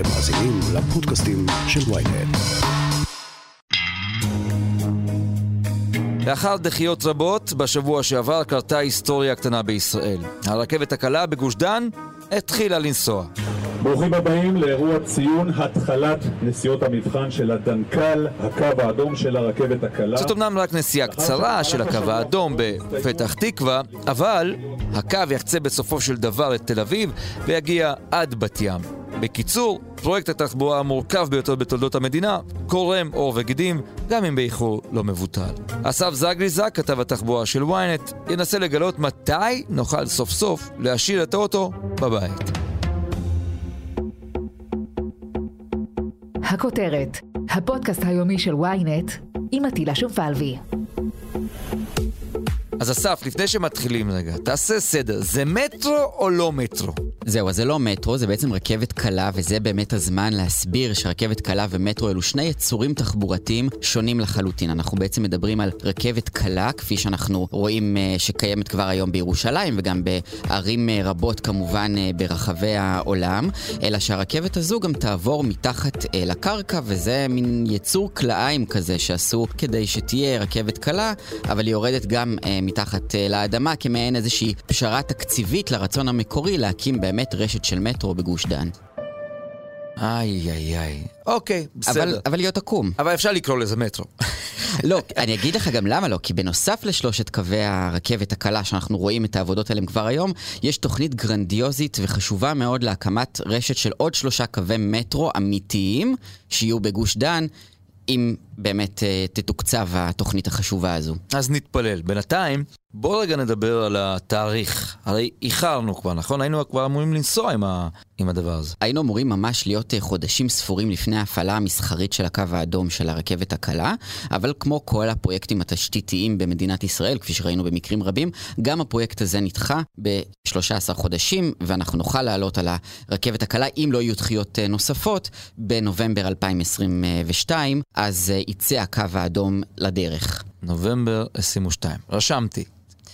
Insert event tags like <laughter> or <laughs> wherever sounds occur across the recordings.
אתם מאזינים לפודקאסטים של ויינט. לאחר דחיות רבות, בשבוע שעבר קרתה היסטוריה קטנה בישראל. הרכבת הקלה בגוש דן התחילה לנסוע. ברוכים הבאים לאירוע ציון התחלת נסיעות המבחן של הדנקל, הקו האדום של הרכבת הקלה. זאת אמנם רק נסיעה קצרה של הקו האדום בפתח תקווה, אבל הקו יחצה בסופו של דבר את תל אביב ויגיע עד בת ים. בקיצור, פרויקט התחבורה המורכב ביותר בתולדות המדינה קורם עור וגידים, גם אם באיחור לא מבוטל. אסף זגריזק, כתב התחבורה של ynet, ינסה לגלות מתי נוכל סוף סוף להשאיר את האוטו בבית. הכותרת, הפודקאסט היומי של ynet עם עטילה שומפלבי. אז אסף, לפני שמתחילים רגע, תעשה סדר, זה מטרו או לא מטרו? זהו, אז זה לא מטרו, זה בעצם רכבת קלה, וזה באמת הזמן להסביר שרכבת קלה ומטרו אלו שני יצורים תחבורתיים שונים לחלוטין. אנחנו בעצם מדברים על רכבת קלה, כפי שאנחנו רואים uh, שקיימת כבר היום בירושלים, וגם בערים uh, רבות כמובן uh, ברחבי העולם, אלא שהרכבת הזו גם תעבור מתחת לקרקע, וזה מין יצור כלאיים כזה שעשו כדי שתהיה רכבת קלה, אבל היא יורדת גם מתחת לאדמה כמעין איזושהי פשרה תקציבית לרצון המקורי להקים באמת רשת של מטרו בגוש דן. איי איי איי. אוקיי, בסדר. אבל, אבל להיות עקום. אבל אפשר לקרוא לזה מטרו. <laughs> לא, אני אגיד לך גם למה לא, כי בנוסף לשלושת קווי הרכבת הקלה שאנחנו רואים את העבודות עליהם כבר היום, יש תוכנית גרנדיוזית וחשובה מאוד להקמת רשת של עוד שלושה קווי מטרו אמיתיים שיהיו בגוש דן. אם באמת uh, תתוקצב התוכנית החשובה הזו. אז נתפלל. בינתיים, בואו רגע נדבר על התאריך. הרי איחרנו כבר, נכון? היינו כבר אמורים לנסוע עם, ה... עם הדבר הזה. היינו אמורים ממש להיות uh, חודשים ספורים לפני ההפעלה המסחרית של הקו האדום של הרכבת הקלה, אבל כמו כל הפרויקטים התשתיתיים במדינת ישראל, כפי שראינו במקרים רבים, גם הפרויקט הזה נדחה ב-13 חודשים, ואנחנו נוכל לעלות על הרכבת הקלה, אם לא יהיו דחיות uh, נוספות, בנובמבר 2022, אז יצא הקו האדום לדרך. נובמבר 22. רשמתי.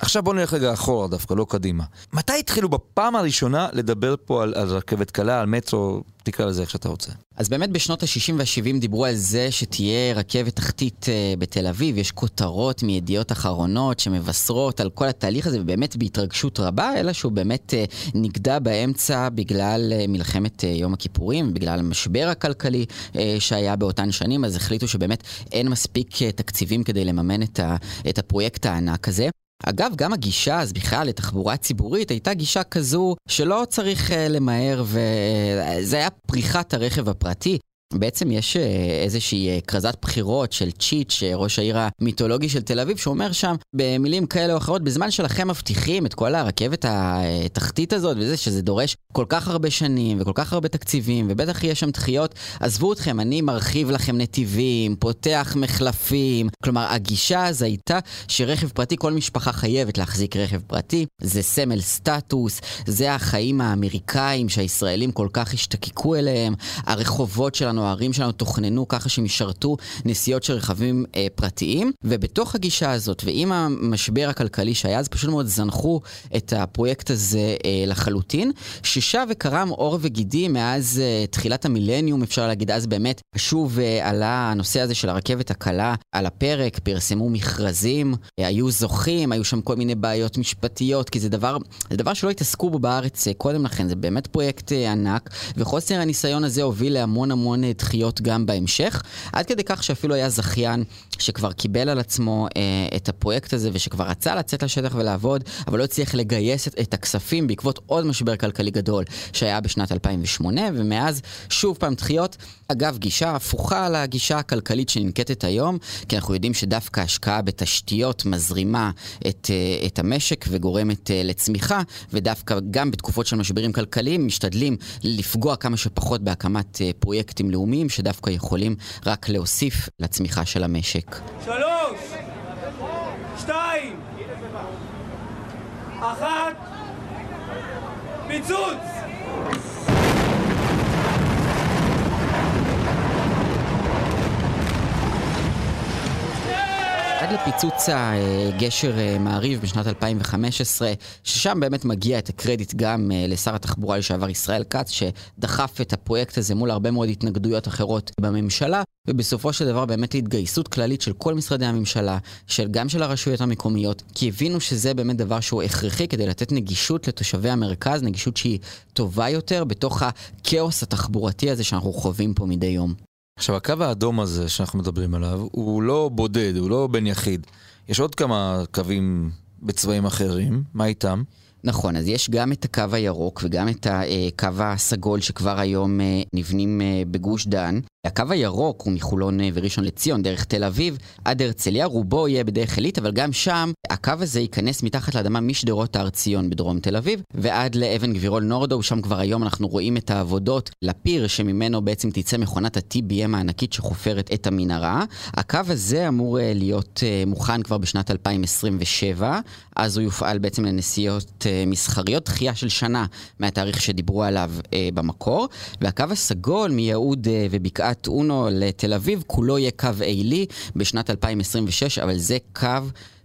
עכשיו בואו נלך רגע אחורה דווקא, לא קדימה. מתי התחילו בפעם הראשונה לדבר פה על, על רכבת קלה, על מטרו, תקרא לזה איך שאתה רוצה? אז באמת בשנות ה-60 וה-70 דיברו על זה שתהיה רכבת תחתית uh, בתל אביב, יש כותרות מידיעות אחרונות שמבשרות על כל התהליך הזה, ובאמת בהתרגשות רבה, אלא שהוא באמת uh, נגדע באמצע בגלל uh, מלחמת uh, יום הכיפורים, בגלל המשבר הכלכלי uh, שהיה באותן שנים, אז החליטו שבאמת אין מספיק uh, תקציבים כדי לממן את, ה, את הפרויקט הענק הזה. אגב, גם הגישה אז בכלל לתחבורה ציבורית הייתה גישה כזו שלא צריך uh, למהר וזה היה פריחת הרכב הפרטי. בעצם יש איזושהי כרזת בחירות של צ'יץ', ראש העיר המיתולוגי של תל אביב, שאומר שם במילים כאלה או אחרות, בזמן שלכם מבטיחים את כל הרכבת התחתית הזאת וזה, שזה דורש כל כך הרבה שנים וכל כך הרבה תקציבים, ובטח יהיה שם דחיות, עזבו אתכם, אני מרחיב לכם נתיבים, פותח מחלפים. כלומר, הגישה הזו הייתה שרכב פרטי, כל משפחה חייבת להחזיק רכב פרטי, זה סמל סטטוס, זה החיים האמריקאים שהישראלים כל כך השתקקו אליהם, הרחובות שלנו שלנו, הערים שלנו תוכננו ככה שהם ישרתו נסיעות של רכבים אה, פרטיים, ובתוך הגישה הזאת, ועם המשבר הכלכלי שהיה, אז פשוט מאוד זנחו את הפרויקט הזה אה, לחלוטין, ששב וקרם עור וגידים מאז אה, תחילת המילניום, אפשר להגיד, אז באמת שוב אה, עלה הנושא הזה של הרכבת הקלה על הפרק, פרסמו מכרזים, אה, היו זוכים, היו שם כל מיני בעיות משפטיות, כי זה דבר, זה דבר שלא התעסקו בו בארץ אה, קודם לכן, זה באמת פרויקט אה, ענק, וחוסר הניסיון הזה הוביל להמון המון דחיות גם בהמשך, עד כדי כך שאפילו היה זכיין שכבר קיבל על עצמו אה, את הפרויקט הזה ושכבר רצה לצאת לשטח ולעבוד, אבל לא הצליח לגייס את, את הכספים בעקבות עוד משבר כלכלי גדול שהיה בשנת 2008, ומאז שוב פעם דחיות. אגב, גישה הפוכה לגישה הכלכלית שננקטת היום, כי אנחנו יודעים שדווקא השקעה בתשתיות מזרימה את, אה, את המשק וגורמת אה, לצמיחה, ודווקא גם בתקופות של משברים כלכליים משתדלים לפגוע כמה שפחות בהקמת אה, פרויקטים לאומיים שדווקא יכולים רק להוסיף לצמיחה של המשק. שלוש, שתיים, אחת, פיצוץ! עד פיצוץ הגשר אה, מעריב בשנת 2015, ששם באמת מגיע את הקרדיט גם אה, לשר התחבורה לשעבר ישראל כץ, שדחף את הפרויקט הזה מול הרבה מאוד התנגדויות אחרות בממשלה, ובסופו של דבר באמת התגייסות כללית של כל משרדי הממשלה, של, גם של הרשויות המקומיות, כי הבינו שזה באמת דבר שהוא הכרחי כדי לתת נגישות לתושבי המרכז, נגישות שהיא טובה יותר בתוך הכאוס התחבורתי הזה שאנחנו חווים פה מדי יום. עכשיו, הקו האדום הזה שאנחנו מדברים עליו, הוא לא בודד, הוא לא בן יחיד. יש עוד כמה קווים בצבעים אחרים, מה איתם? נכון, אז יש גם את הקו הירוק וגם את הקו הסגול שכבר היום אה, נבנים אה, בגוש דן. הקו הירוק הוא מחולון אה, וראשון לציון, דרך תל אביב, עד הרצליה, רובו יהיה בדרך עילית, אבל גם שם הקו הזה ייכנס מתחת לאדמה משדרות הר ציון בדרום תל אביב, ועד לאבן גבירול נורדו, שם כבר היום אנחנו רואים את העבודות לפיר שממנו בעצם תצא מכונת ה-TBM הענקית שחופרת את המנהרה. הקו הזה אמור אה, להיות אה, מוכן כבר בשנת 2027, אז הוא יופעל בעצם לנסיעות מסחריות, דחייה של שנה מהתאריך שדיברו עליו במקור, והקו הסגול מיהוד ובקעת מקריית אונו לתל אביב, כולו יהיה קו עילי בשנת 2026, אבל זה קו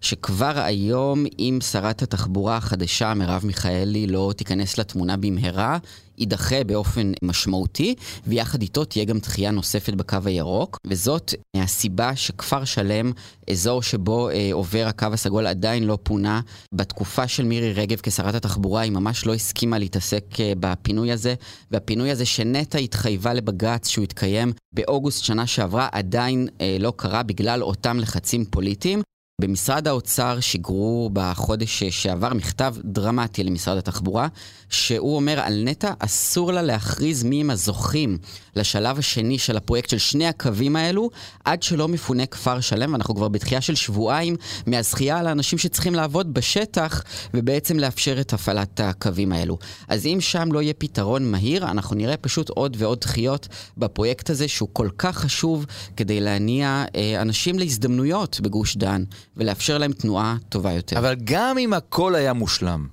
שכבר היום, אם שרת התחבורה החדשה, מרב מיכאלי, לא תיכנס לתמונה במהרה, יידחה באופן משמעותי, ויחד איתו תהיה גם דחייה נוספת בקו הירוק, וזאת הסיבה שכפר שלם, אזור שבו אה, עובר הקו הסגול, עדיין לא פונה. בתקופה של מירי רגב כשרת התחבורה, היא ממש לא הסכימה להתעסק אה, בפינוי הזה, והפינוי הזה שנטע התחייבה לבג"ץ שהוא יתקיים באוגוסט שנה שעברה, עדיין אה, לא קרה בגלל אותם לחצים פוליטיים. במשרד האוצר שיגרו בחודש שעבר מכתב דרמטי למשרד התחבורה, שהוא אומר על נטע אסור לה להכריז מי הם הזוכים לשלב השני של הפרויקט של שני הקווים האלו, עד שלא מפונה כפר שלם, ואנחנו כבר בתחייה של שבועיים מהזכייה על האנשים שצריכים לעבוד בשטח, ובעצם לאפשר את הפעלת הקווים האלו. אז אם שם לא יהיה פתרון מהיר, אנחנו נראה פשוט עוד ועוד דחיות בפרויקט הזה, שהוא כל כך חשוב כדי להניע אה, אנשים להזדמנויות בגוש דן. ולאפשר להם תנועה טובה יותר. אבל גם אם הכל היה מושלם,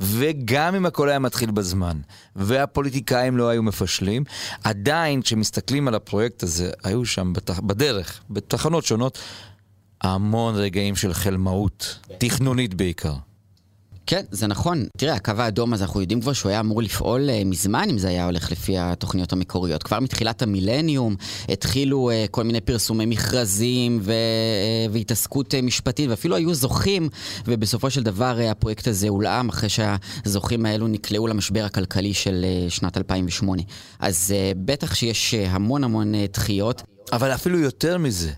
וגם אם הכל היה מתחיל בזמן, והפוליטיקאים לא היו מפשלים, עדיין כשמסתכלים על הפרויקט הזה, היו שם בתח... בדרך, בתחנות שונות, המון רגעים של חלמאות, תכנונית בעיקר. כן, זה נכון. תראה, הקו האדום הזה, אנחנו יודעים כבר שהוא היה אמור לפעול uh, מזמן, אם זה היה הולך לפי התוכניות המקוריות. כבר מתחילת המילניום התחילו uh, כל מיני פרסומי מכרזים ו, uh, והתעסקות uh, משפטית, ואפילו היו זוכים, ובסופו של דבר uh, הפרויקט הזה הולאם אחרי שהזוכים האלו נקלעו למשבר הכלכלי של uh, שנת 2008. אז uh, בטח שיש uh, המון המון uh, דחיות. אבל אפילו יותר מזה,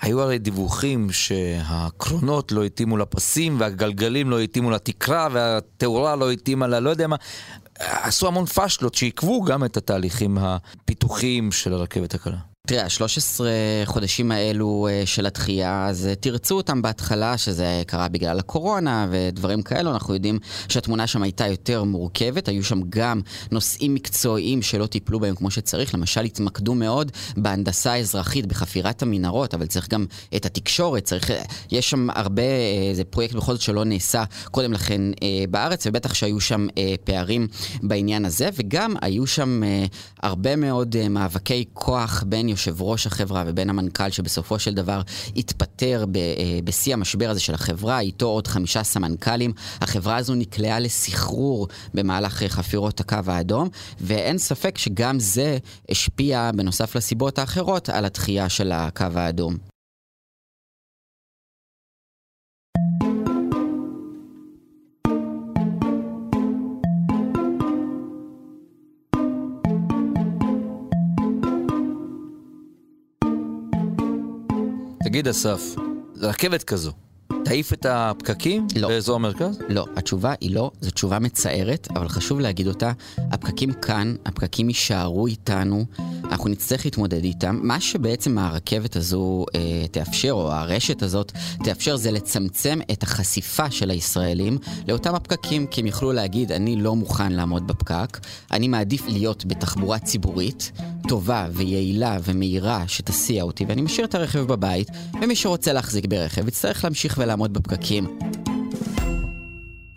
היו הרי דיווחים שהקרונות לא התאימו לפסים והגלגלים לא התאימו לתקרה והתאורה לא התאימה ל... לא יודע מה. עשו המון פאשלות שעיכבו גם את התהליכים הפיתוחיים של הרכבת הקלה. תראה, ה-13 חודשים האלו אה, של התחייה, אז אה, תרצו אותם בהתחלה, שזה קרה בגלל הקורונה ודברים כאלו, אנחנו יודעים שהתמונה שם הייתה יותר מורכבת, היו שם גם נושאים מקצועיים שלא טיפלו בהם כמו שצריך, למשל התמקדו מאוד בהנדסה האזרחית, בחפירת המנהרות, אבל צריך גם את התקשורת, צריך, יש שם הרבה, אה, זה פרויקט בכל זאת שלא נעשה קודם לכן בארץ, ובטח שהיו שם פערים בעניין הזה, וגם היו שם הרבה מאוד מאבקי כוח בין יושב ראש החברה ובין המנכ"ל, שבסופו של דבר התפטר אה, בשיא המשבר הזה של החברה, איתו עוד חמישה סמנכ"לים. החברה הזו נקלעה לסחרור במהלך אה, חפירות הקו האדום, ואין ספק שגם זה השפיע, בנוסף לסיבות האחרות, על התחייה של הקו האדום. תגיד, אסף, רכבת כזו, תעיף את הפקקים לא. באזור המרכז? לא, התשובה היא לא, זו תשובה מצערת, אבל חשוב להגיד אותה. הפקקים כאן, הפקקים יישארו איתנו, אנחנו נצטרך להתמודד איתם. מה שבעצם הרכבת הזו אה, תאפשר, או הרשת הזאת תאפשר, זה לצמצם את החשיפה של הישראלים לאותם הפקקים, כי הם יוכלו להגיד, אני לא מוכן לעמוד בפקק, אני מעדיף להיות בתחבורה ציבורית, טובה ויעילה ומהירה שתסיע אותי, ואני משאיר את הרכב בבית, ומי שרוצה להחזיק ברכב יצטרך להמשיך ולעמוד בפקקים.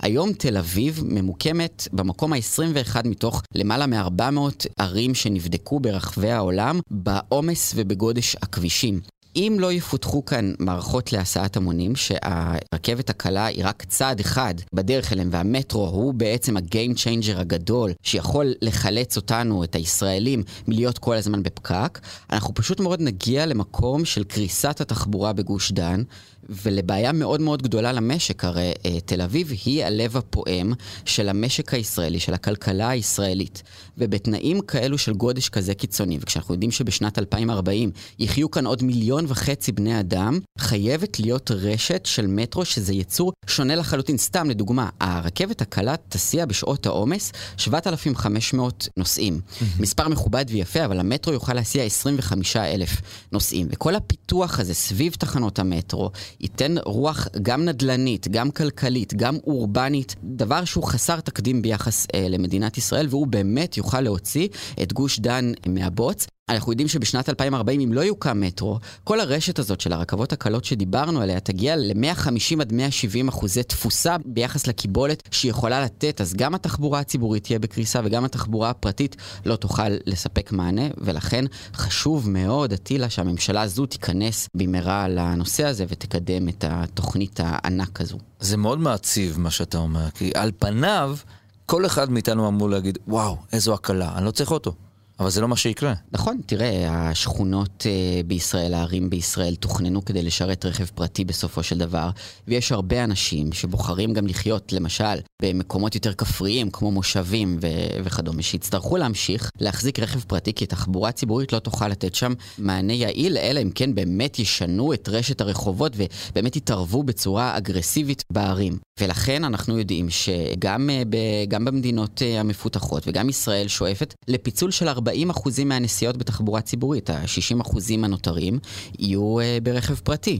היום תל אביב ממוקמת במקום ה-21 מתוך למעלה מ-400 ערים שנבדקו ברחבי העולם בעומס ובגודש הכבישים. אם לא יפותחו כאן מערכות להסעת המונים, שהרכבת הקלה היא רק צעד אחד בדרך אליהם, והמטרו הוא בעצם ה-game changer הגדול, שיכול לחלץ אותנו, את הישראלים, מלהיות כל הזמן בפקק, אנחנו פשוט מאוד נגיע למקום של קריסת התחבורה בגוש דן. ולבעיה מאוד מאוד גדולה למשק, הרי אה, תל אביב היא הלב הפועם של המשק הישראלי, של הכלכלה הישראלית. ובתנאים כאלו של גודש כזה קיצוני, וכשאנחנו יודעים שבשנת 2040 יחיו כאן עוד מיליון וחצי בני אדם, חייבת להיות רשת של מטרו שזה יצור שונה לחלוטין. סתם לדוגמה, הרכבת הקלה תסיע בשעות העומס 7,500 נוסעים. מספר מכובד ויפה, אבל המטרו יוכל להסיע 25,000 נוסעים. וכל הפיתוח הזה סביב תחנות המטרו ייתן רוח גם נדל"נית, גם כלכלית, גם אורבנית, דבר שהוא חסר תקדים ביחס אה, למדינת ישראל, והוא באמת יוכל להוציא את גוש דן מהבוץ. אנחנו יודעים שבשנת 2040, אם לא יוקם מטרו, כל הרשת הזאת של הרכבות הקלות שדיברנו עליה תגיע ל-150 עד 170 אחוזי תפוסה ביחס לקיבולת שהיא יכולה לתת, אז גם התחבורה הציבורית תהיה בקריסה וגם התחבורה הפרטית לא תוכל לספק מענה, ולכן חשוב מאוד, אטילה, שהממשלה הזו תיכנס במהרה לנושא הזה ותקדם את התוכנית הענק הזו. זה מאוד מעציב מה שאתה אומר, כי על פניו, כל אחד מאיתנו אמור להגיד, וואו, איזו הקלה, אני לא צריך אותו. אבל זה לא מה שיקרה. נכון, תראה, השכונות uh, בישראל, הערים בישראל, תוכננו כדי לשרת רכב פרטי בסופו של דבר, ויש הרבה אנשים שבוחרים גם לחיות, למשל, במקומות יותר כפריים, כמו מושבים ו- וכדומה, שיצטרכו להמשיך להחזיק רכב פרטי, כי תחבורה ציבורית לא תוכל לתת שם מענה יעיל, אלא אם כן באמת ישנו את רשת הרחובות ובאמת יתערבו בצורה אגרסיבית בערים. ולכן אנחנו יודעים שגם uh, ב- במדינות uh, המפותחות וגם ישראל שואפת לפיצול של 40% מהנסיעות בתחבורה ציבורית, ה-60% הנותרים, יהיו uh, ברכב פרטי.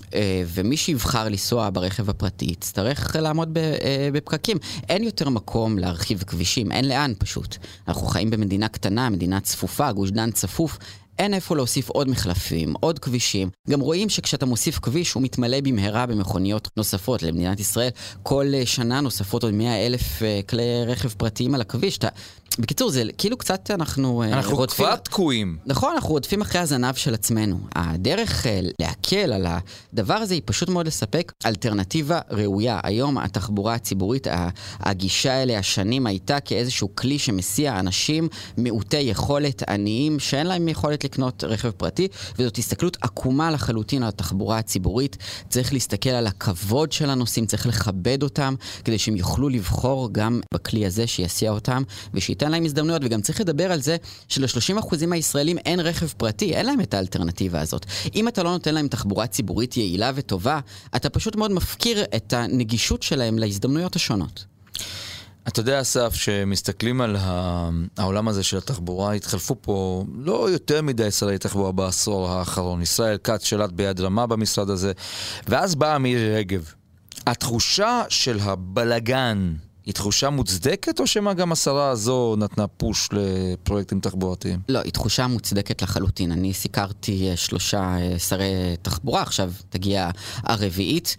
Uh, ומי שיבחר לנסוע ברכב הפרטי יצטרך לעמוד uh, בפקקים. אין יותר מקום להרחיב כבישים, אין לאן פשוט. אנחנו חיים במדינה קטנה, מדינה צפופה, גוש דן צפוף. אין איפה להוסיף עוד מחלפים, עוד כבישים. גם רואים שכשאתה מוסיף כביש הוא מתמלא במהרה במכוניות נוספות למדינת ישראל. כל שנה נוספות עוד 100 אלף כלי רכב פרטיים על הכביש. אתה בקיצור, זה כאילו קצת אנחנו... אנחנו רודפים... כבר תקועים. נכון, אנחנו רודפים אחרי הזנב של עצמנו. הדרך להקל על הדבר הזה היא פשוט מאוד לספק אלטרנטיבה ראויה. היום התחבורה הציבורית, הגישה אליה שנים הייתה כאיזשהו כלי שמסיע אנשים מעוטי יכולת, עניים, שאין להם יכולת לקנות רכב פרטי, וזאת הסתכלות עקומה לחלוטין על התחבורה הציבורית. צריך להסתכל על הכבוד של הנוסעים, צריך לכבד אותם, כדי שהם יוכלו לבחור גם בכלי הזה שיסיע אותם, ושייתן להם הזדמנויות, וגם צריך לדבר על זה של-30% מהישראלים אין רכב פרטי, אין להם את האלטרנטיבה הזאת. אם אתה לא נותן להם תחבורה ציבורית יעילה וטובה, אתה פשוט מאוד מפקיר את הנגישות שלהם להזדמנויות השונות. אתה יודע, אסף, שמסתכלים על העולם הזה של התחבורה, התחלפו פה לא יותר מדי שרי תחבורה בעשור האחרון. ישראל כץ שלט ביד רמה במשרד הזה, ואז באה מירי רגב. התחושה של הבלגן היא תחושה מוצדקת, או שמא גם השרה הזו נתנה פוש לפרויקטים תחבורתיים? לא, היא תחושה מוצדקת לחלוטין. אני סיקרתי שלושה שרי תחבורה, עכשיו תגיע הרביעית.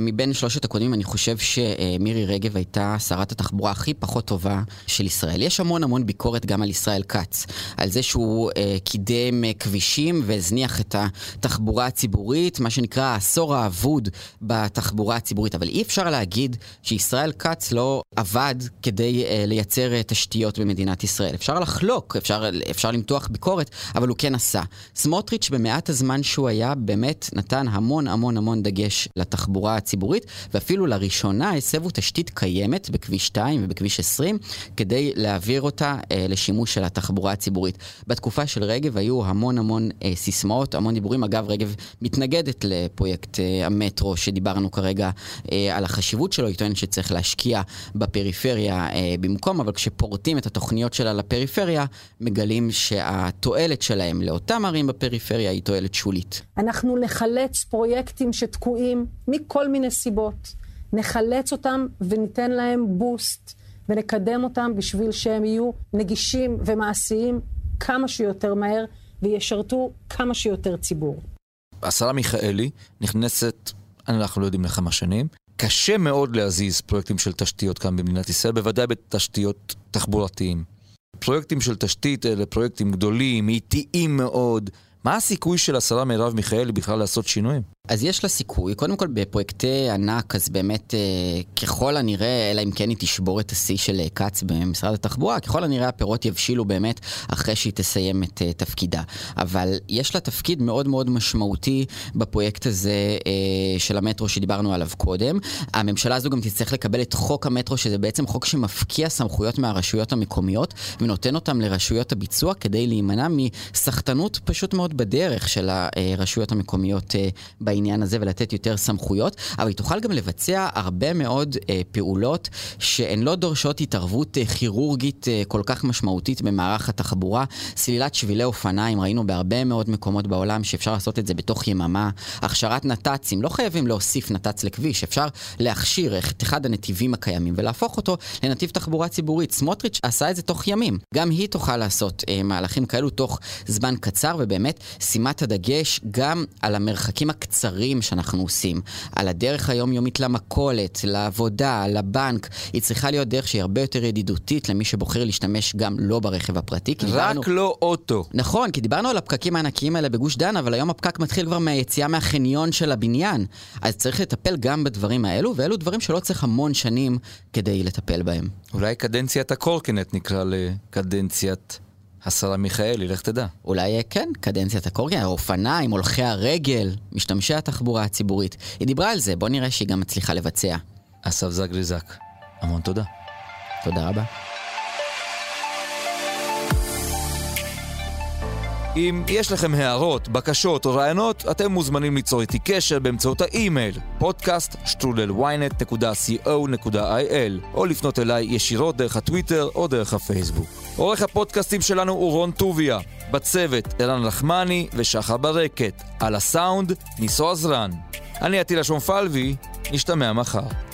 מבין שלושת הקודמים אני חושב שמירי רגב הייתה שרת התחבורה הכי פחות טובה של ישראל. יש המון המון ביקורת גם על ישראל כץ, על זה שהוא קידם כבישים והזניח את התחבורה הציבורית, מה שנקרא העשור האבוד בתחבורה הציבורית. אבל אי אפשר להגיד שישראל כץ לא... עבד כדי uh, לייצר uh, תשתיות במדינת ישראל. אפשר לחלוק, אפשר, אפשר למתוח ביקורת, אבל הוא כן עשה. סמוטריץ' במעט הזמן שהוא היה, באמת נתן המון המון המון דגש לתחבורה הציבורית, ואפילו לראשונה הסבו תשתית קיימת בכביש 2 ובכביש 20, כדי להעביר אותה uh, לשימוש של התחבורה הציבורית. בתקופה של רגב היו המון המון uh, סיסמאות, המון דיבורים. אגב, רגב מתנגדת לפרויקט uh, המטרו שדיברנו כרגע uh, על החשיבות שלו, היא טוענת שצריך להשקיע בפריפריה אה, במקום, אבל כשפורטים את התוכניות שלה לפריפריה, מגלים שהתועלת שלהם לאותם ערים בפריפריה היא תועלת שולית. אנחנו נחלץ פרויקטים שתקועים מכל מיני סיבות. נחלץ אותם וניתן להם בוסט ונקדם אותם בשביל שהם יהיו נגישים ומעשיים כמה שיותר מהר וישרתו כמה שיותר ציבור. השרה מיכאלי נכנסת, אנחנו לא יודעים לכמה שנים, קשה מאוד להזיז פרויקטים של תשתיות כאן במדינת ישראל, בוודאי בתשתיות תחבורתיים. פרויקטים של תשתית אלה פרויקטים גדולים, איטיים מאוד, מה הסיכוי של השרה מרב מיכאלי בכלל לעשות שינויים? אז יש לה סיכוי, קודם כל בפרויקטי ענק, אז באמת אה, ככל הנראה, אלא אם כן היא תשבור את השיא של אה, כץ במשרד התחבורה, ככל הנראה הפירות יבשילו באמת אחרי שהיא תסיים את אה, תפקידה. אבל יש לה תפקיד מאוד מאוד משמעותי בפרויקט הזה של המטרו שדיברנו עליו קודם. הממשלה הזו גם תצטרך לקבל את חוק המטרו, שזה בעצם חוק שמפקיע סמכויות מהרשויות המקומיות ונותן אותם לרשויות הביצוע כדי להימנע מסחטנות פשוט מאוד בדרך של הרשויות המקומיות. בעניין הזה ולתת יותר סמכויות, אבל היא תוכל גם לבצע הרבה מאוד אה, פעולות שהן לא דורשות התערבות אה, כירורגית אה, כל כך משמעותית במערך התחבורה. סלילת שבילי אופניים, ראינו בהרבה מאוד מקומות בעולם שאפשר לעשות את זה בתוך יממה. הכשרת נת"צים, לא חייבים להוסיף נת"צ לכביש, אפשר להכשיר את אחד הנתיבים הקיימים ולהפוך אותו לנתיב תחבורה ציבורית. סמוטריץ' עשה את זה תוך ימים. גם היא תוכל לעשות אה, מהלכים כאלו תוך זמן קצר, ובאמת שימת הדגש גם על המרחקים הקצרים. קצרים שאנחנו עושים, על הדרך היומיומית למכולת, לעבודה, לבנק, היא צריכה להיות דרך שהיא הרבה יותר ידידותית למי שבוחר להשתמש גם לא ברכב הפרטי. רק דיברנו... לא אוטו. נכון, כי דיברנו על הפקקים הענקיים האלה בגוש דן, אבל היום הפקק מתחיל כבר מהיציאה מהחניון של הבניין. אז צריך לטפל גם בדברים האלו, ואלו דברים שלא צריך המון שנים כדי לטפל בהם. אולי קדנציית הקורקינט נקרא לקדנציית השרה מיכאלי, לך תדע. אולי כן, קדנציית הקורקינט, האופניים, הולכי הרגל, משתמשי התחבורה הציבורית. היא דיברה על זה, בוא נראה שהיא גם מצליחה לבצע. אסף זגריזק, המון תודה. תודה רבה. אם יש לכם הערות, בקשות או רעיונות, אתם מוזמנים ליצור איתי קשר באמצעות האימייל שטרודלוויינט.co.il או לפנות אליי ישירות דרך הטוויטר או דרך הפייסבוק. עורך הפודקאסטים שלנו הוא רון טוביה, בצוות ערן לחמני ושחר ברקת, על הסאונד ניסו עזרן. אני עטילה שומפלבי, נשתמע מחר.